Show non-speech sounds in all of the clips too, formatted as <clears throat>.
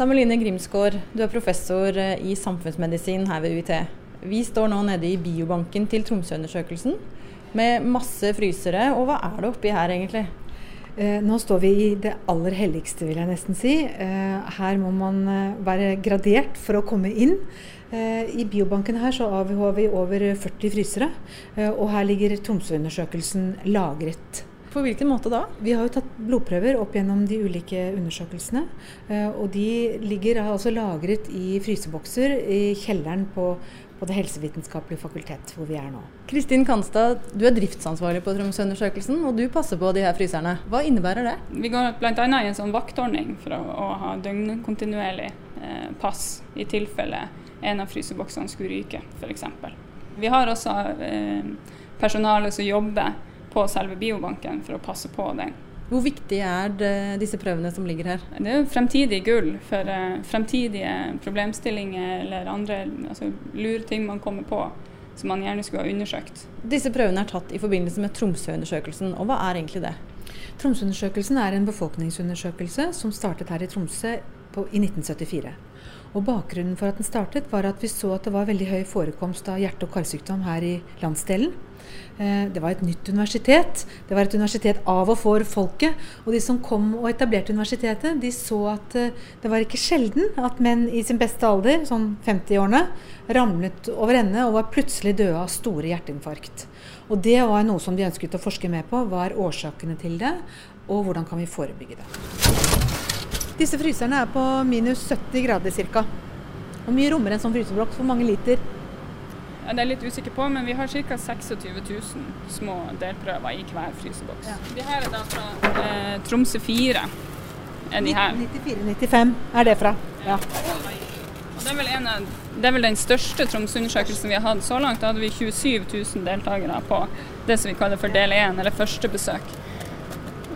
Sameline Grimsgaard, du er professor eh, i samfunnsmedisin her ved UiT. Vi står nå nede i biobanken til Tromsøundersøkelsen med masse frysere. Og hva er det oppi her egentlig? Eh, nå står vi i det aller helligste, vil jeg nesten si. Eh, her må man være gradert for å komme inn. I biobanken her så har vi over 40 frysere, og her ligger Tromsøundersøkelsen lagret. På hvilken måte da? Vi har jo tatt blodprøver opp gjennom de ulike undersøkelsene. Eh, og de ligger altså lagret i frysebokser i kjelleren på, på Det helsevitenskapelige fakultet, hvor vi er nå. Kristin Kanstad, du er driftsansvarlig på Tromsøundersøkelsen, og du passer på de her fryserne. Hva innebærer det? Vi går bl.a. i en sånn vaktordning for å, å ha døgnkontinuerlig eh, pass i tilfelle en av fryseboksene skulle ryke, f.eks. Vi har også eh, personale som jobber på selve biobanken for å passe på den. Hvor viktig er det, disse prøvene som ligger her? Det er jo fremtidig gull for uh, fremtidige problemstillinger eller andre altså, lure ting man kommer på som man gjerne skulle ha undersøkt. Disse prøvene er tatt i forbindelse med Tromsøundersøkelsen, og hva er egentlig det? Tromsøundersøkelsen er en befolkningsundersøkelse som startet her i Tromsø på, i 1974. Og Bakgrunnen for at den startet, var at vi så at det var veldig høy forekomst av hjerte- og karsykdom her i landsdelen. Eh, det var et nytt universitet. Det var et universitet av og for folket. Og de som kom og etablerte universitetet, de så at eh, det var ikke sjelden at menn i sin beste alder, sånn 50-årene, ramlet over ende og var plutselig døde av store hjerteinfarkt. Og det var noe som de ønsket å forske mer på. Hva er årsakene til det, og hvordan kan vi forebygge det. Disse fryserne er på minus 70 grader ca. Hvor mye rommer en sånn fryseblokk? Hvor mange liter? Ja, det er litt usikker på, men vi har ca. 26 000 små delprøver i hver fryseboks. Ja. De her er da fra eh, Tromsø 4. Er de her. 94-95 er det fra. Ja. Det, er av, det er vel den største Tromsø-undersøkelsen vi har hatt så langt. Da hadde vi 27 000 deltakere på det som vi kaller for del 1, eller første besøk.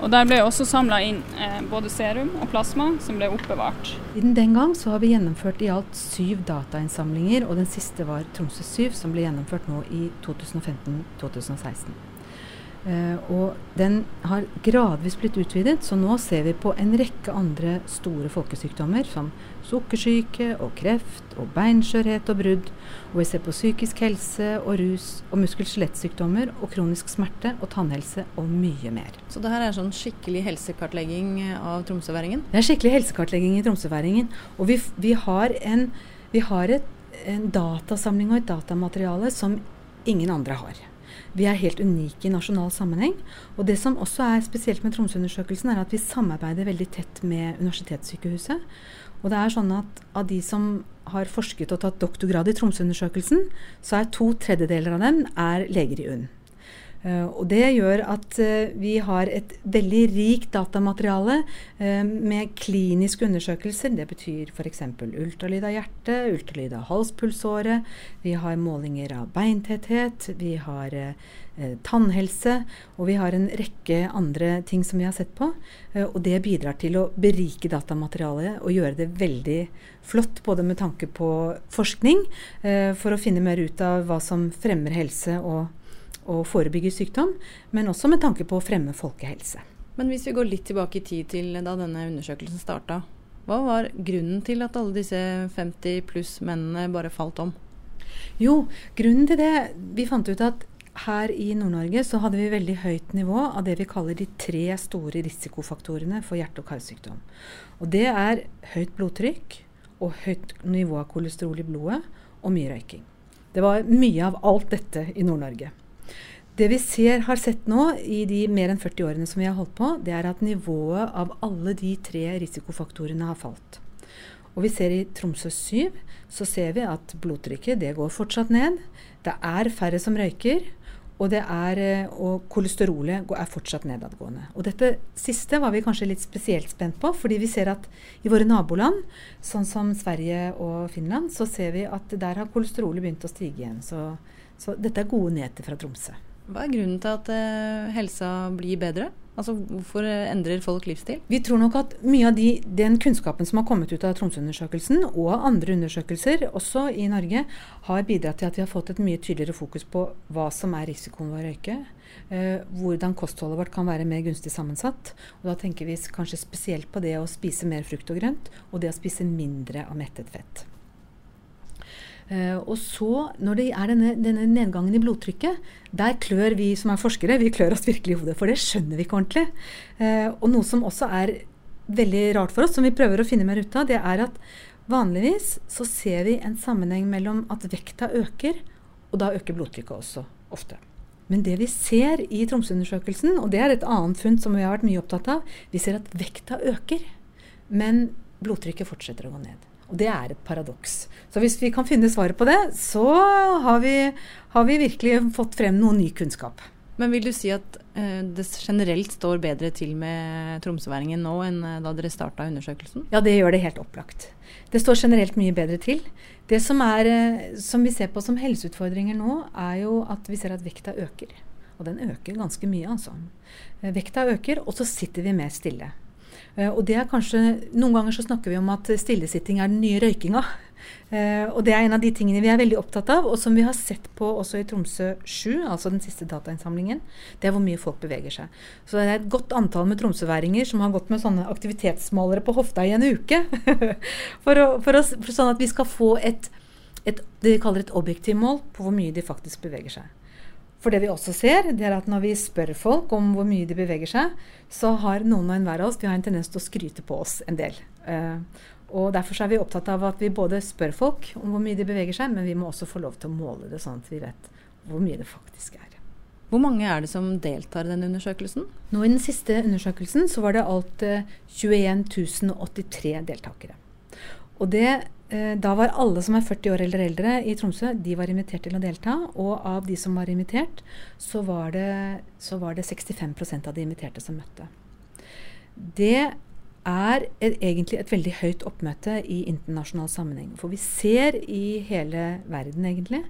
Og Der ble også samla inn eh, både serum og plasma som ble oppbevart. Siden den gang så har vi gjennomført i alt syv datainnsamlinger, og den siste var Tromsø 7, som ble gjennomført nå i 2015-2016. Uh, og den har gradvis blitt utvidet, så nå ser vi på en rekke andre store folkesykdommer som sukkersyke og kreft og beinskjørhet og brudd. Og vi ser på psykisk helse og rus og muskel-skjelettsykdommer og kronisk smerte og tannhelse og mye mer. Så det her er sånn skikkelig helsekartlegging av tromsøværingen? Det er skikkelig helsekartlegging i tromsøværingen. Og vi, vi har, en, vi har et, en datasamling og et datamateriale som ingen andre har. Vi er helt unike i nasjonal sammenheng. Og det som også er spesielt med Tromsøundersøkelsen, er at vi samarbeider veldig tett med Universitetssykehuset. Og det er sånn at av de som har forsket og tatt doktorgrad i Tromsøundersøkelsen, så er to tredjedeler av dem er leger i UNN. Uh, og Det gjør at uh, vi har et veldig rikt datamateriale uh, med kliniske undersøkelser. Det betyr f.eks. ultralyd av hjertet, ultralyd av halspulsåre. Vi har målinger av beintetthet, vi har tannhelse, og vi har en rekke andre ting som vi har sett på. og det bidrar til å berike datamaterialet og gjøre det veldig flott, både med tanke på forskning, for å finne mer ut av hva som fremmer helse og å forebygge sykdom, men også med tanke på å fremme folkehelse. Men hvis vi går litt tilbake i tid til da denne undersøkelsen starta, hva var grunnen til at alle disse 50 pluss mennene bare falt om? Jo, grunnen til det Vi fant ut at her i Nord-Norge så hadde vi veldig høyt nivå av det vi kaller de tre store risikofaktorene for hjerte- og karsykdom. Og det er høyt blodtrykk og høyt nivå av kolesterol i blodet og mye røyking. Det var mye av alt dette i Nord-Norge. Det vi ser, har sett nå i de mer enn 40 årene som vi har holdt på, det er at nivået av alle de tre risikofaktorene har falt. Og vi ser i Tromsø 7 så ser vi at blodtrykket det går fortsatt ned. Det er færre som røyker. Og, er, eh, og kolesterolet er fortsatt nedadgående. Og dette siste var vi kanskje litt spesielt spent på, fordi vi ser at i våre naboland, sånn som Sverige og Finland, så ser vi at der har kolesterolet begynt å stige igjen. Så, så dette er gode nyheter fra Tromsø. Hva er grunnen til at eh, helsa blir bedre? Altså Hvorfor endrer folk livsstil? Vi tror nok at mye av de, den kunnskapen som har kommet ut av Tromsø-undersøkelsen, og andre undersøkelser også i Norge, har bidratt til at vi har fått et mye tydeligere fokus på hva som er risikoen ved å røyke. Eh, hvordan kostholdet vårt kan være mer gunstig sammensatt. Og da tenker vi kanskje spesielt på det å spise mer frukt og grønt, og det å spise mindre av mettet fett. Uh, og så, når det er denne, denne, nedgangen i blodtrykket, der klør vi som er forskere vi klør oss virkelig i hodet, for det skjønner vi ikke ordentlig. Uh, og noe som også er veldig rart for oss, som vi prøver å finne mer ut av, det er at vanligvis så ser vi en sammenheng mellom at vekta øker, og da øker blodtrykket også ofte. Men det vi ser i Tromsø-undersøkelsen, og det er et annet funn som vi har vært mye opptatt av, vi ser at vekta øker, men blodtrykket fortsetter å gå ned. Og det er et paradoks. Så hvis vi kan finne svaret på det, så har vi, har vi virkelig fått frem noe ny kunnskap. Men vil du si at eh, det generelt står bedre til med tromsøværingen nå enn eh, da dere starta undersøkelsen? Ja, det gjør det helt opplagt. Det står generelt mye bedre til. Det som, er, eh, som vi ser på som helseutfordringer nå, er jo at vi ser at vekta øker. Og den øker ganske mye, altså. Eh, vekta øker, og så sitter vi mer stille. Eh, og det er kanskje, Noen ganger så snakker vi om at stillesitting er den nye røykinga. Uh, og Det er en av de tingene vi er veldig opptatt av, og som vi har sett på også i Tromsø 7, altså den siste datainnsamlingen. Det er hvor mye folk beveger seg. Så det er et godt antall med tromsøværinger som har gått med sånne aktivitetsmålere på hofta i en uke. <laughs> for, å, for, å, for, sånn at vi skal få et, et, det vi kaller et objektivmål på hvor mye de faktisk beveger seg. For det vi også ser, det er at når vi spør folk om hvor mye de beveger seg, så har noen og enhver av oss vi har en tendens til å skryte på oss en del. Uh, og Derfor er vi opptatt av at vi både spør folk om hvor mye de beveger seg, men vi må også få lov til å måle det, sånn at vi vet hvor mye det faktisk er. Hvor mange er det som deltar i denne undersøkelsen? Nå I den siste undersøkelsen så var det alt 21 eh, 083 deltakere. Og det Eh, da var alle som er 40 år eller eldre i Tromsø, de var invitert til å delta. Og av de som var invitert, så var det, så var det 65% av de inviterte som møtte. Det er et, egentlig et veldig høyt oppmøte i internasjonal sammenheng. For vi ser i hele verden egentlig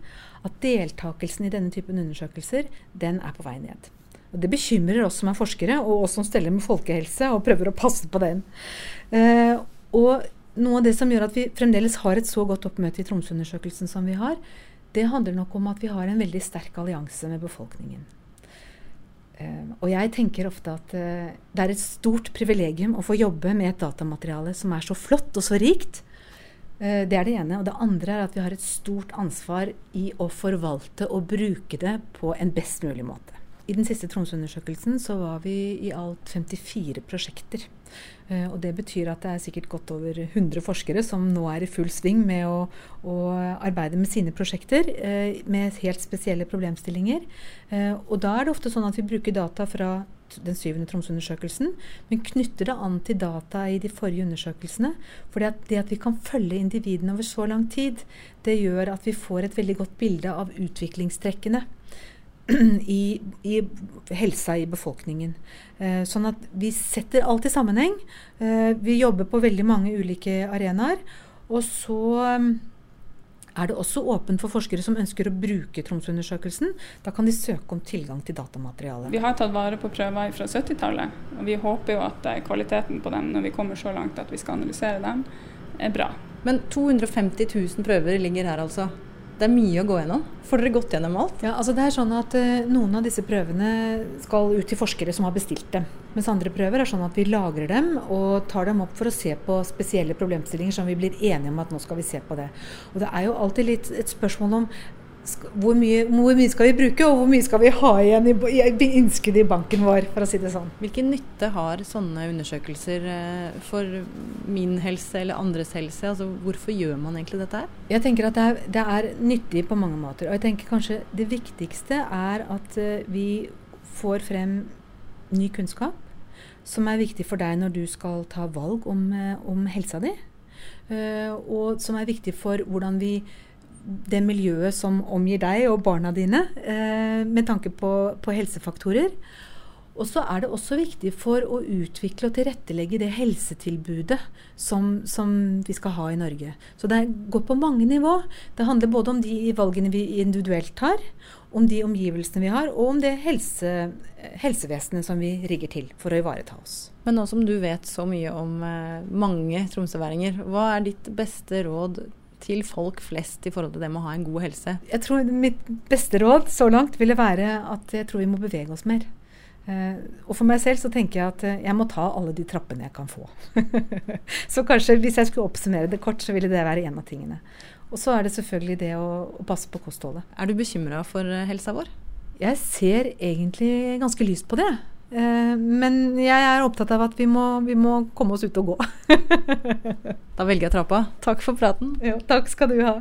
at deltakelsen i denne typen undersøkelser, den er på vei ned. Og Det bekymrer oss som er forskere, og oss som steller med folkehelse og prøver å passe på den. Eh, og noe av det som gjør at vi fremdeles har et så godt oppmøte i Tromsø-undersøkelsen som vi har, det handler nok om at vi har en veldig sterk allianse med befolkningen. Uh, og jeg tenker ofte at uh, det er et stort privilegium å få jobbe med et datamateriale som er så flott og så rikt. Uh, det er det ene. Og det andre er at vi har et stort ansvar i å forvalte og bruke det på en best mulig måte. I den siste Tromsø-undersøkelsen så var vi i alt 54 prosjekter. Uh, og Det betyr at det er sikkert godt over 100 forskere som nå er i full sving med å, å arbeide med sine prosjekter uh, med helt spesielle problemstillinger. Uh, og Da er det ofte sånn at vi bruker data fra den syvende Tromsø-undersøkelsen, men knytter det an til data i de forrige undersøkelsene. For det at vi kan følge individene over så lang tid, det gjør at vi får et veldig godt bilde av utviklingstrekkene. <clears throat> i, i, helsa i befolkningen. Eh, sånn at vi setter alt i sammenheng. Eh, vi jobber på veldig mange ulike arenaer. Og så um, er det også åpent for forskere som ønsker å bruke Tromsø-undersøkelsen. Da kan de søke om tilgang til datamateriale. Vi har tatt vare på prøver fra 70-tallet, og vi håper jo at eh, kvaliteten på dem når vi kommer så langt at vi skal analysere dem, er bra. Men 250 000 prøver ligger her altså? Det er mye å gå gjennom. Får dere gått gjennom alt? Ja, altså det er sånn at uh, Noen av disse prøvene skal ut til forskere som har bestilt dem. Mens andre prøver er sånn at vi lagrer dem og tar dem opp for å se på spesielle problemstillinger som vi blir enige om at nå skal vi se på det. Og Det er jo alltid litt et spørsmål om hvor mye, hvor mye, skal vi bruke, og hvor mye skal vi ha igjen i, i innskuddet i banken vår, for å si det sånn. Hvilken nytte har sånne undersøkelser eh, for min helse eller andres helse? Altså, hvorfor gjør man egentlig dette her? Jeg tenker at det er, det er, nyttig på mange måter. Og jeg tenker kanskje det viktigste er at uh, vi får frem ny kunnskap som er viktig for deg når du skal ta valg om, uh, om helsa di. Og som er viktig for hvordan vi det miljøet som omgir deg og barna dine, eh, med tanke på, på, helsefaktorer. Og så er det også viktig for å utvikle og tilrettelegge det helsetilbudet som, som, vi skal ha i Norge. Så det går på mange nivå. Det handler både om de valgene vi individuelt tar, om de omgivelsene vi har, og om det helse, helsevesenet som vi rigger til for å ivareta oss. Men nå som du vet så mye om eh, mange tromsøværinger, hva er ditt beste råd til folk flest i forhold til det med å ha en god helse? Jeg tror Mitt beste råd så langt ville være at jeg tror vi må bevege oss mer. Uh, og for meg selv så tenker jeg at uh, jeg må ta alle de trappene jeg kan få. <laughs> så kanskje hvis jeg skulle oppsummere det kort, så ville det være en av tingene. Og så er det selvfølgelig det å, å passe på kostholdet. Er du bekymra for uh, helsa vår? Jeg ser egentlig ganske lyst på det. Men jeg er opptatt av at vi må, vi må komme oss ut og gå. <laughs> da velger jeg trappa. Takk for praten. Jo, takk skal du ha.